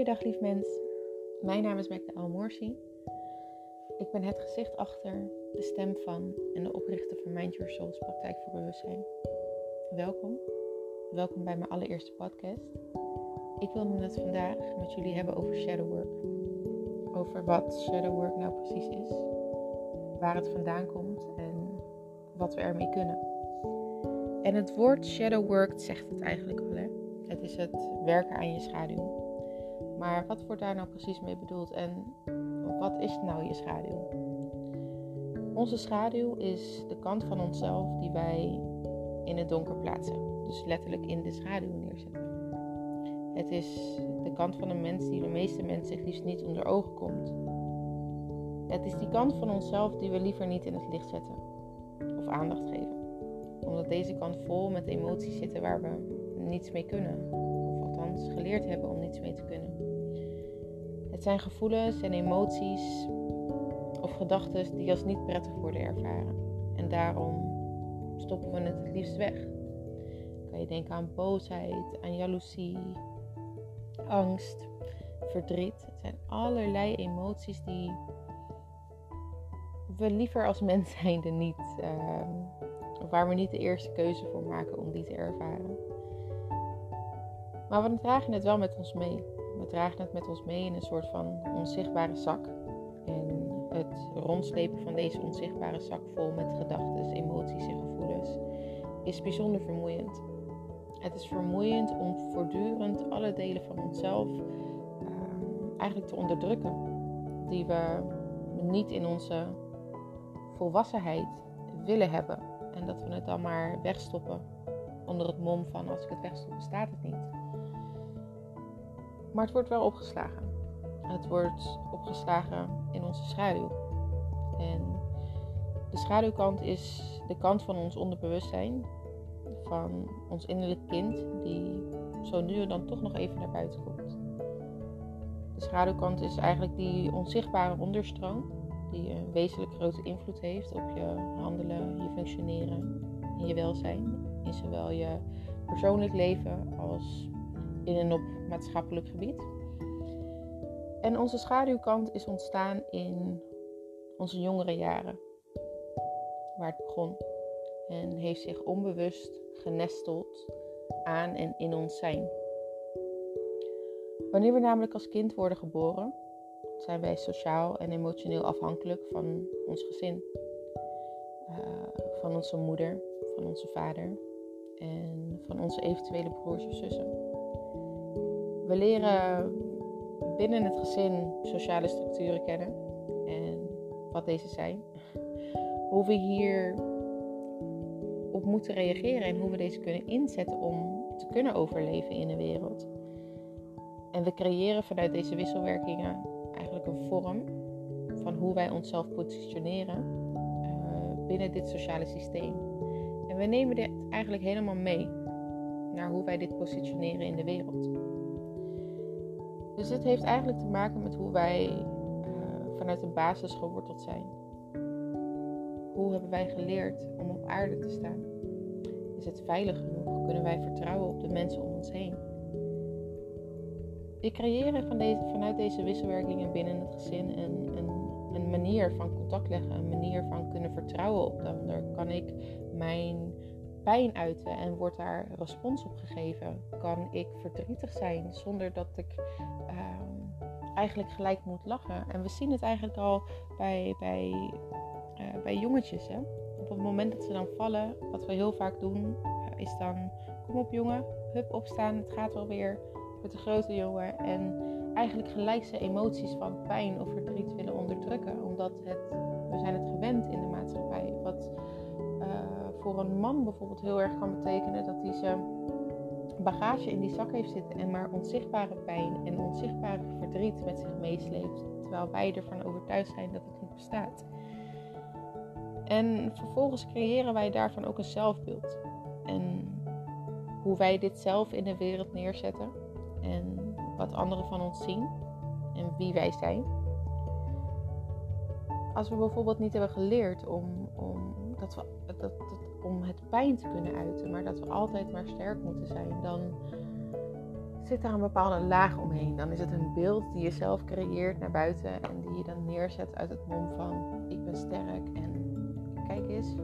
Goeiedag lief mens, mijn naam is Mekta El Morsi. Ik ben het gezicht achter, de stem van en de oprichter van Mind Your Souls Praktijk voor Bewustzijn. Welkom, welkom bij mijn allereerste podcast. Ik wilde het vandaag met jullie hebben over shadow work. Over wat shadow work nou precies is, waar het vandaan komt en wat we ermee kunnen. En het woord shadow work zegt het eigenlijk al, hè? Het is het werken aan je schaduw. Maar wat wordt daar nou precies mee bedoeld en wat is nou je schaduw? Onze schaduw is de kant van onszelf die wij in het donker plaatsen. Dus letterlijk in de schaduw neerzetten. Het is de kant van een mens die de meeste mensen het liefst niet onder ogen komt. Het is die kant van onszelf die we liever niet in het licht zetten of aandacht geven. Omdat deze kant vol met emoties zitten waar we niets mee kunnen. Of althans geleerd hebben om niets mee te kunnen. Het zijn gevoelens en emoties of gedachten die als niet prettig worden ervaren. En daarom stoppen we het het liefst weg. Kan je denken aan boosheid, aan jaloezie, angst, verdriet. Het zijn allerlei emoties die we liever als mens zijnde niet, uh, waar we niet de eerste keuze voor maken om die te ervaren. Maar we dragen het wel met ons mee. We dragen het met ons mee in een soort van onzichtbare zak. En het rondslepen van deze onzichtbare zak vol met gedachten, emoties en gevoelens is bijzonder vermoeiend. Het is vermoeiend om voortdurend alle delen van onszelf uh, eigenlijk te onderdrukken. Die we niet in onze volwassenheid willen hebben. En dat we het dan maar wegstoppen onder het mom van als ik het wegstop bestaat het niet. Maar het wordt wel opgeslagen. Het wordt opgeslagen in onze schaduw. En de schaduwkant is de kant van ons onderbewustzijn, van ons innerlijk kind, die zo nu en dan toch nog even naar buiten komt. De schaduwkant is eigenlijk die onzichtbare onderstroom, die een wezenlijk grote invloed heeft op je handelen, je functioneren en je welzijn. In zowel je persoonlijk leven als in en op maatschappelijk gebied. En onze schaduwkant is ontstaan in onze jongere jaren, waar het begon. En heeft zich onbewust genesteld aan en in ons zijn. Wanneer we namelijk als kind worden geboren, zijn wij sociaal en emotioneel afhankelijk van ons gezin. Uh, van onze moeder, van onze vader en van onze eventuele broers of zussen. We leren binnen het gezin sociale structuren kennen en wat deze zijn. Hoe we hier op moeten reageren en hoe we deze kunnen inzetten om te kunnen overleven in de wereld. En we creëren vanuit deze wisselwerkingen eigenlijk een vorm van hoe wij onszelf positioneren uh, binnen dit sociale systeem. En we nemen dit eigenlijk helemaal mee naar hoe wij dit positioneren in de wereld. Dus dit heeft eigenlijk te maken met hoe wij uh, vanuit de basis geworteld zijn. Hoe hebben wij geleerd om op aarde te staan? Is het veilig genoeg? Kunnen wij vertrouwen op de mensen om ons heen? We creëren van deze, vanuit deze wisselwerkingen binnen het gezin een, een, een manier van contact leggen, een manier van kunnen vertrouwen op de ander. Kan ik mijn pijn uiten en wordt daar respons op gegeven? Kan ik verdrietig zijn zonder dat ik uh, eigenlijk gelijk moet lachen? En we zien het eigenlijk al bij, bij, uh, bij jongetjes. Hè? Op het moment dat ze dan vallen, wat we heel vaak doen, uh, is dan: kom op jongen, hup opstaan, het gaat wel weer met de grote jongen. En eigenlijk gelijk zijn emoties van pijn of verdriet willen onderdrukken, omdat het, we zijn het gewend in de maatschappij. Wat voor een man bijvoorbeeld heel erg kan betekenen dat hij zijn bagage in die zak heeft zitten en maar onzichtbare pijn en onzichtbare verdriet met zich meesleept, terwijl wij ervan overtuigd zijn dat het niet bestaat. En vervolgens creëren wij daarvan ook een zelfbeeld. En hoe wij dit zelf in de wereld neerzetten en wat anderen van ons zien en wie wij zijn. Als we bijvoorbeeld niet hebben geleerd om, om dat we, dat, dat, om het pijn te kunnen uiten, maar dat we altijd maar sterk moeten zijn, dan zit daar een bepaalde laag omheen. Dan is het een beeld die je zelf creëert naar buiten en die je dan neerzet uit het mond van ik ben sterk en kijk eens,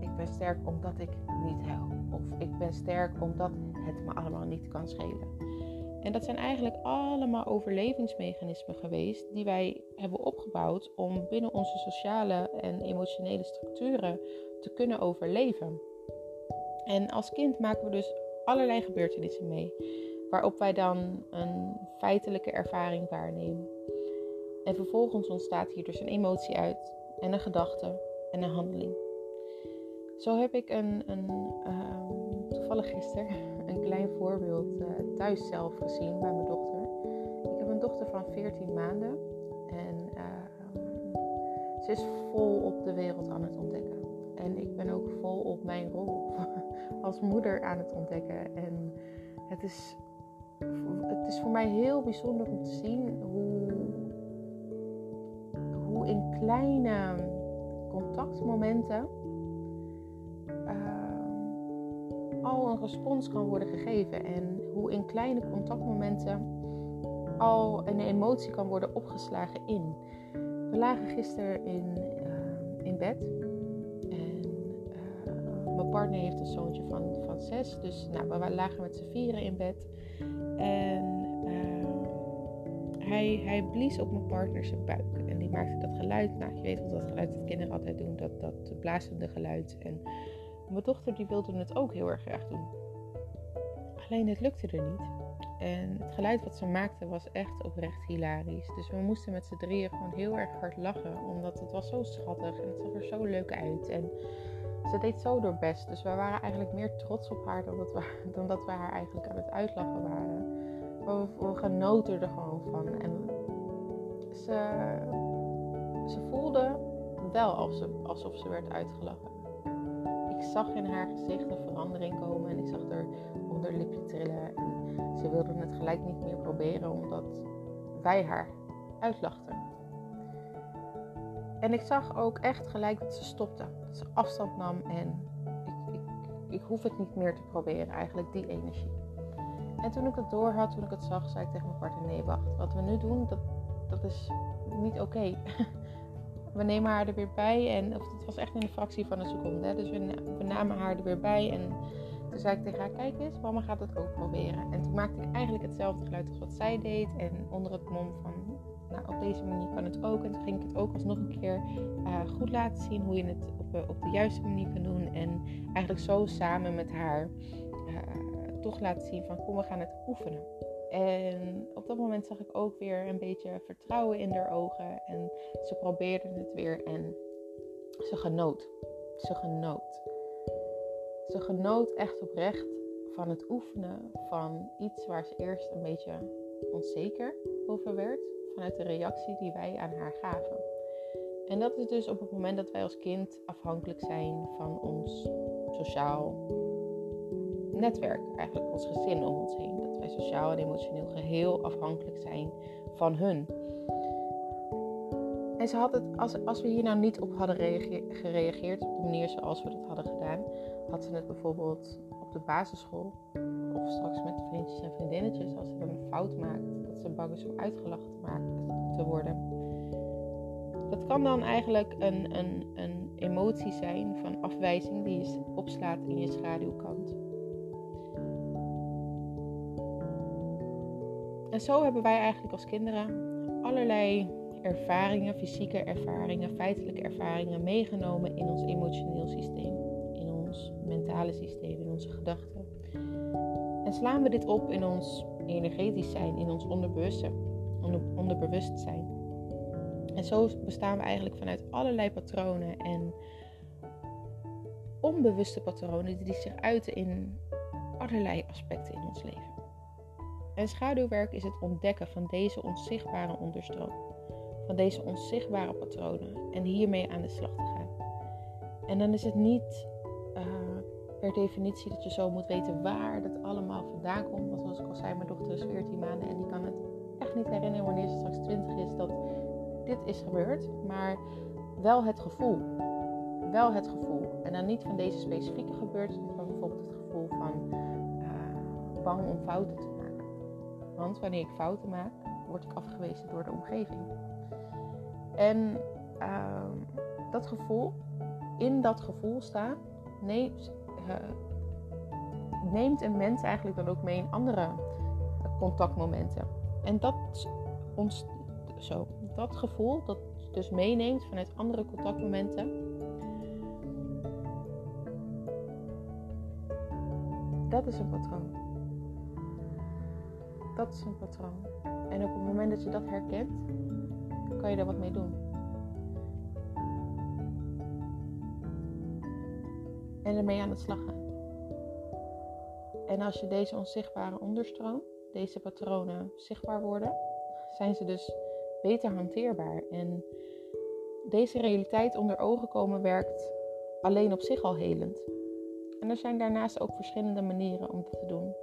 ik ben sterk omdat ik niet help. Of ik ben sterk omdat het me allemaal niet kan schelen. En dat zijn eigenlijk allemaal overlevingsmechanismen geweest die wij hebben opgebouwd om binnen onze sociale en emotionele structuren te kunnen overleven. En als kind maken we dus allerlei gebeurtenissen mee, waarop wij dan een feitelijke ervaring waarnemen. En vervolgens ontstaat hier dus een emotie uit, en een gedachte en een handeling. Zo heb ik een, een uh, toevallig gisteren klein voorbeeld uh, thuis zelf gezien bij mijn dochter. Ik heb een dochter van 14 maanden en uh, ze is vol op de wereld aan het ontdekken. En ik ben ook vol op mijn rol als moeder aan het ontdekken. En het is, het is voor mij heel bijzonder om te zien hoe, hoe in kleine contactmomenten een respons kan worden gegeven. En hoe in kleine contactmomenten al een emotie kan worden opgeslagen in. We lagen gisteren in, uh, in bed. En uh, mijn partner heeft een zoontje van, van zes. Dus nou, we lagen met z'n vieren in bed. En uh, hij, hij blies op mijn partner zijn buik. En die maakte dat geluid. Nou, je weet wat dat geluid dat kinderen altijd doen. Dat, dat blazende geluid. En mijn dochter die wilde het ook heel erg graag doen. Alleen het lukte er niet. En het geluid wat ze maakte was echt oprecht hilarisch. Dus we moesten met z'n drieën gewoon heel erg hard lachen. Omdat het was zo schattig en het zag er zo leuk uit. En ze deed zo door best. Dus we waren eigenlijk meer trots op haar dan dat we, haar eigenlijk aan het uitlachen waren. We, genoten er gewoon van. En ze, ze voelde wel alsof ze, alsof ze werd uitgelachen zag in haar gezicht een verandering komen en ik zag er onderlipje trillen. En ze wilde het gelijk niet meer proberen omdat wij haar uitlachten. En ik zag ook echt gelijk dat ze stopte. Dat ze afstand nam en ik, ik, ik hoef het niet meer te proberen, eigenlijk die energie. En toen ik het door had, toen ik het zag, zei ik tegen mijn partner: nee, wacht. Wat we nu doen, dat, dat is niet oké. we nemen haar er weer bij. En of, het was echt in een fractie van een seconde. Dus we, namen haar er weer bij. En toen zei ik tegen haar: Kijk eens, mama gaat het ook proberen. En toen maakte ik eigenlijk hetzelfde geluid als wat zij deed. En onder het mom van: Nou, op deze manier kan het ook. En toen ging ik het ook alsnog een keer uh, goed laten zien hoe je het op, uh, op de juiste manier kan doen. En eigenlijk zo samen met haar uh, toch laten zien: van kom, we gaan het oefenen. En op dat moment zag ik ook weer een beetje vertrouwen in haar ogen. En ze probeerde het weer en ze genoot. Ze genoot. Ze genoot echt oprecht van het oefenen van iets waar ze eerst een beetje onzeker over werd. Vanuit de reactie die wij aan haar gaven. En dat is dus op het moment dat wij als kind afhankelijk zijn van ons sociaal netwerk, eigenlijk ons gezin om ons heen. Sociaal en emotioneel geheel afhankelijk zijn van hun. En ze had het, als, als we hier nou niet op hadden gereageerd op de manier zoals we dat hadden gedaan, had ze het bijvoorbeeld op de basisschool of straks met vriendjes en vriendinnetjes, als ze dan een fout maakt, dat ze bang is om uitgelachen te, te worden. Dat kan dan eigenlijk een, een, een emotie zijn van afwijzing die je opslaat in je schaduwkant. En zo hebben wij eigenlijk als kinderen allerlei ervaringen, fysieke ervaringen, feitelijke ervaringen meegenomen in ons emotioneel systeem, in ons mentale systeem, in onze gedachten. En slaan we dit op in ons energetisch zijn, in ons onderbewustzijn. Onder, onderbewustzijn. En zo bestaan we eigenlijk vanuit allerlei patronen en onbewuste patronen die zich uiten in allerlei aspecten in ons leven. En schaduwwerk is het ontdekken van deze onzichtbare onderstroom, van deze onzichtbare patronen en hiermee aan de slag te gaan. En dan is het niet uh, per definitie dat je zo moet weten waar dat allemaal vandaan komt. Want zoals ik al zei, mijn dochter is 14 maanden en die kan het echt niet herinneren wanneer ze straks 20 is dat dit is gebeurd. Maar wel het gevoel. Wel het gevoel. En dan niet van deze specifieke gebeurtenis, maar bijvoorbeeld het gevoel van uh, bang om fouten te Want wanneer ik fouten maak, word ik afgewezen door de omgeving. En ehm, dat gevoel, in dat gevoel staan, neemt, uh, neemt een mens eigenlijk dan ook mee in andere contactmomenten. En dat, ons, zo, dat gevoel, dat dus meeneemt vanuit andere contactmomenten. Dat is een patroon. Dat is een patroon. En op het moment dat je dat herkent, kan je daar wat mee doen. En ermee aan de slag gaan. En als je deze onzichtbare onderstroom, deze patronen zichtbaar worden, zijn ze dus beter hanteerbaar. En deze realiteit onder ogen komen werkt alleen op zich al helend. En er zijn daarnaast ook verschillende manieren om dit te doen.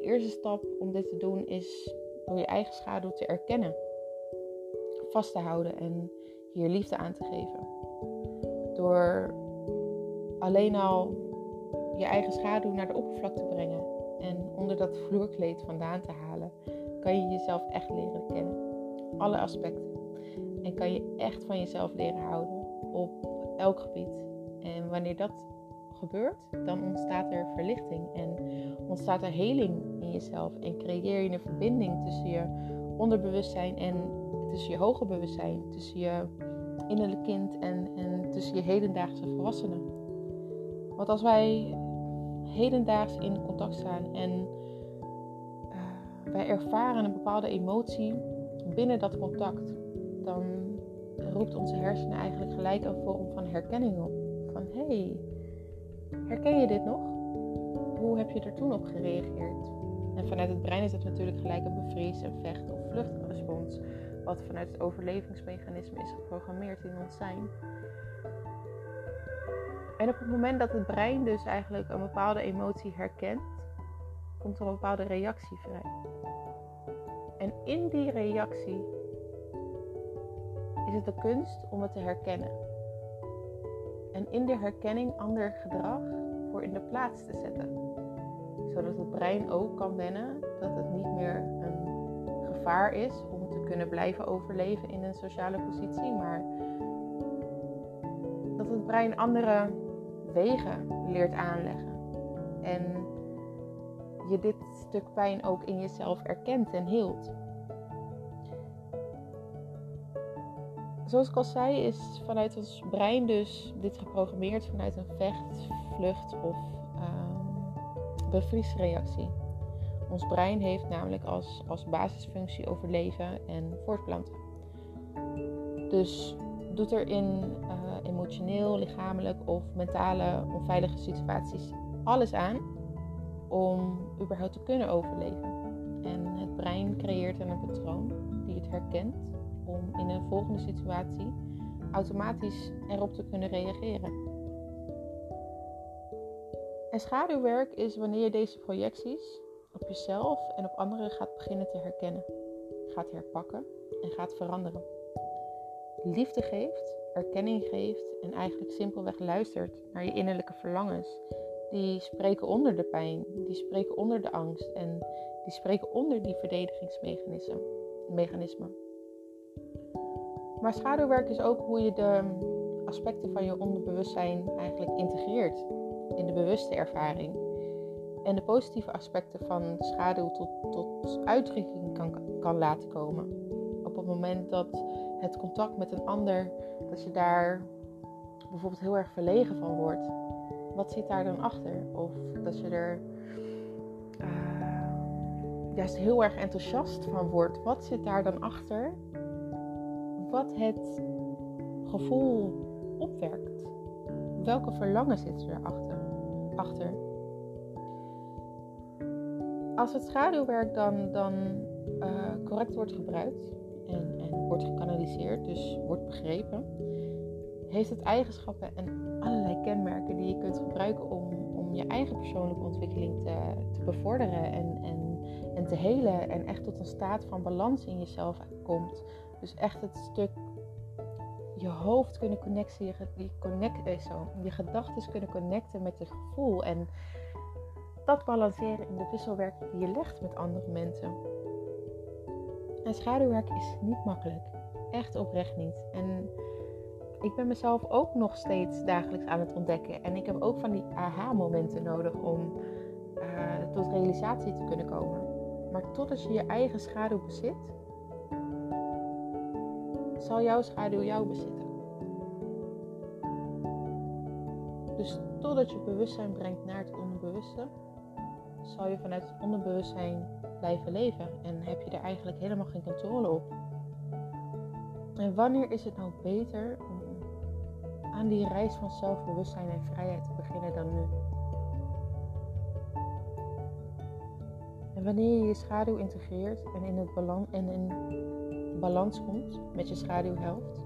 De eerste stap om dit te doen is door je eigen schaduw te erkennen, vast te houden en hier liefde aan te geven. Door alleen al je eigen schaduw naar de oppervlakte te brengen en onder dat vloerkleed vandaan te halen, kan je jezelf echt leren kennen. Alle aspecten. En kan je echt van jezelf leren houden op elk gebied. En wanneer dat gebeurt, dan ontstaat er verlichting en ontstaat er heling in jezelf. En creëer je een verbinding tussen je onderbewustzijn en tussen je hoger bewustzijn, tussen je innerlijk kind en, en tussen je hedendaagse volwassenen. Want als wij hedendaags in contact staan en uh, wij ervaren een bepaalde emotie binnen dat contact, dan roept onze hersenen eigenlijk gelijk een vorm van herkenning op. Van hé, hey, herken je dit nog? Hoe heb je er toen op gereageerd? En vanuit het brein is het natuurlijk gelijk een bevries, een vecht- of vluchtrespons, wat vanuit het overlevingsmechanisme is geprogrammeerd in ons zijn. En op het moment dat het brein dus eigenlijk een bepaalde emotie herkent, komt er een bepaalde reactie vrij. En in die reactie is het de kunst om het te herkennen. En in de herkenning ander gedrag voor in de plaats te zetten. Zodat het brein ook kan wennen dat het niet meer een gevaar is om te kunnen blijven overleven in een sociale positie, maar dat het brein andere wegen leert aanleggen. En je dit stuk pijn ook in jezelf erkent en hield. Zoals ik al zei, is vanuit ons brein dus dit geprogrammeerd vanuit een vecht, vlucht of uh, bevriesreactie. Ons brein heeft namelijk als, als basisfunctie overleven en voortplanten. Dus doet er in uh, emotioneel, lichamelijk of mentale onveilige situaties alles aan om überhaupt te kunnen overleven. En het brein creëert dan een patroon die het herkent in een volgende situatie automatisch erop te kunnen reageren. En schaduwwerk is wanneer je deze projecties op jezelf en op anderen gaat beginnen te herkennen, gaat herpakken en gaat veranderen. Liefde geeft, erkenning geeft en eigenlijk simpelweg luistert naar je innerlijke verlangens. Die spreken onder de pijn, die spreken onder de angst en die spreken onder die verdedigingsmechanismen. Maar schaduwwerk is ook hoe je de aspecten van je onderbewustzijn eigenlijk integreert in de bewuste ervaring. En de positieve aspecten van de schaduw tot, tot uitdrukking kan, kan laten komen. Op het moment dat het contact met een ander, dat je daar bijvoorbeeld heel erg verlegen van wordt. Wat zit daar dan achter? Of dat je er uh, juist heel erg enthousiast van wordt. Wat zit daar dan achter? Wat het gevoel opwerkt. Welke verlangen zit er achter? achter? Als het schaduwwerk dan, dan uh, correct wordt gebruikt en, en wordt gekanaliseerd, dus wordt begrepen, heeft het eigenschappen en allerlei kenmerken die je kunt gebruiken om, om je eigen persoonlijke ontwikkeling te, te bevorderen en, en, en te helen en echt tot een staat van balans in jezelf komt. Dus echt het stuk je hoofd kunnen connecten, je, je, connect, eh, zo, je gedachten kunnen connecten met je gevoel. En dat balanceren in de wisselwerking die je legt met andere mensen. En schaduwwerk is niet makkelijk. Echt oprecht niet. En ik ben mezelf ook nog steeds dagelijks aan het ontdekken. En ik heb ook van die aha-momenten nodig om uh, tot realisatie te kunnen komen. Maar totdat je je eigen schaduw bezit, zal jouw schaduw jou bezitten. Dus totdat je bewustzijn brengt naar het onderbewuste, zal je vanuit het onderbewustzijn blijven leven en heb je er eigenlijk helemaal geen controle op. En wanneer is het nou beter om aan die reis van zelfbewustzijn en vrijheid te beginnen dan nu? En wanneer je je schaduw integreert en in, het balans, en in balans komt met je schaduwhelft,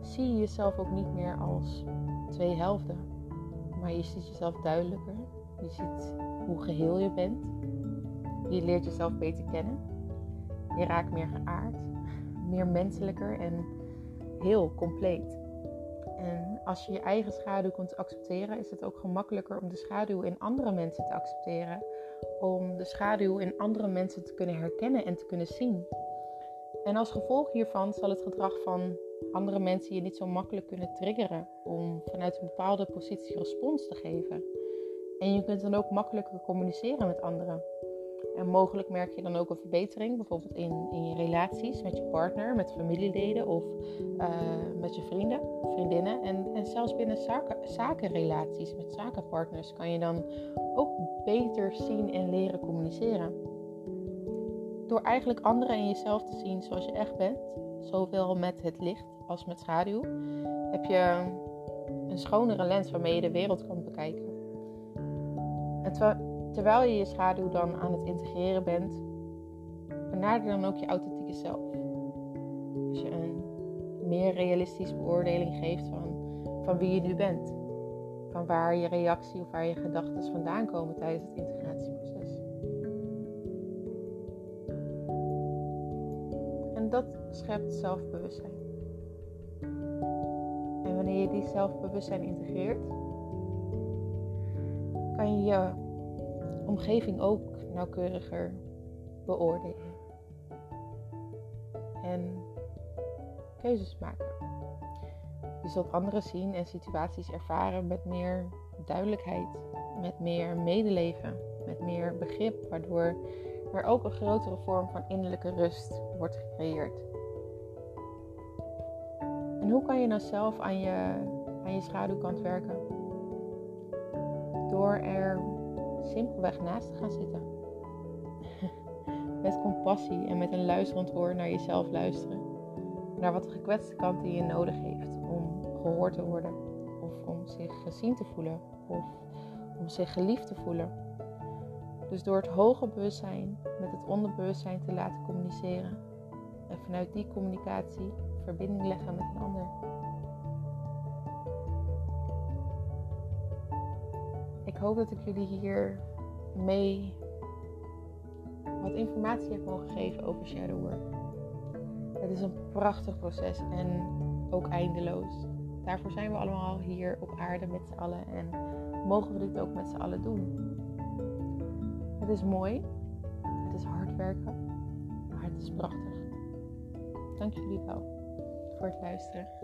zie je jezelf ook niet meer als twee helften, maar je ziet jezelf duidelijker. Je ziet hoe geheel je bent. Je leert jezelf beter kennen. Je raakt meer geaard, meer menselijker en heel compleet. En als je je eigen schaduw kunt accepteren, is het ook gemakkelijker om de schaduw in andere mensen te accepteren. Om de schaduw in andere mensen te kunnen herkennen en te kunnen zien. En als gevolg hiervan zal het gedrag van andere mensen je niet zo makkelijk kunnen triggeren om vanuit een bepaalde positie respons te geven. En je kunt dan ook makkelijker communiceren met anderen. En mogelijk merk je dan ook een verbetering, bijvoorbeeld in, in je relaties met je partner, met familieleden of uh, met je vrienden, vriendinnen. En, en zelfs binnen zaken, zakenrelaties met zakenpartners kan je dan ook beter zien en leren communiceren. Door eigenlijk anderen en jezelf te zien zoals je echt bent, zowel met het licht als met schaduw, heb je een schonere lens waarmee je de wereld kan bekijken. En terwijl je je schaduw dan aan het integreren bent, benader dan ook je authentieke zelf. Als je een meer realistische beoordeling geeft van, van wie je nu bent. Van waar je reactie of waar je gedachten vandaan komen tijdens het integratieproces. Dat schept zelfbewustzijn. En wanneer je die zelfbewustzijn integreert, kan je je omgeving ook nauwkeuriger beoordelen. En keuzes maken. Je zult anderen zien en situaties ervaren met meer duidelijkheid, met meer medeleven, met meer begrip, waardoor er ook een grotere vorm van innerlijke rust wordt gecreëerd. En hoe kan je nou zelf aan je, aan je schaduwkant werken? Door er simpelweg naast te gaan zitten. met compassie en met een luisterend oor naar jezelf luisteren. Naar wat de gekwetste kant die je nodig heeft om gehoord te worden. Of om zich gezien te voelen. Of om zich geliefd te voelen. Dus door het hoge bewustzijn met het onderbewustzijn te laten communiceren. En vanuit die communicatie verbinding leggen met een ander. Ik hoop dat ik jullie hier mee wat informatie heb mogen geven over shadow work. Het is een prachtig proces en ook eindeloos. Daarvoor zijn we allemaal hier op aarde met z'n allen en mogen we dit ook met z'n allen doen. Het is mooi, het is hard werken, maar het is prachtig. Dank jullie wel voor het luisteren.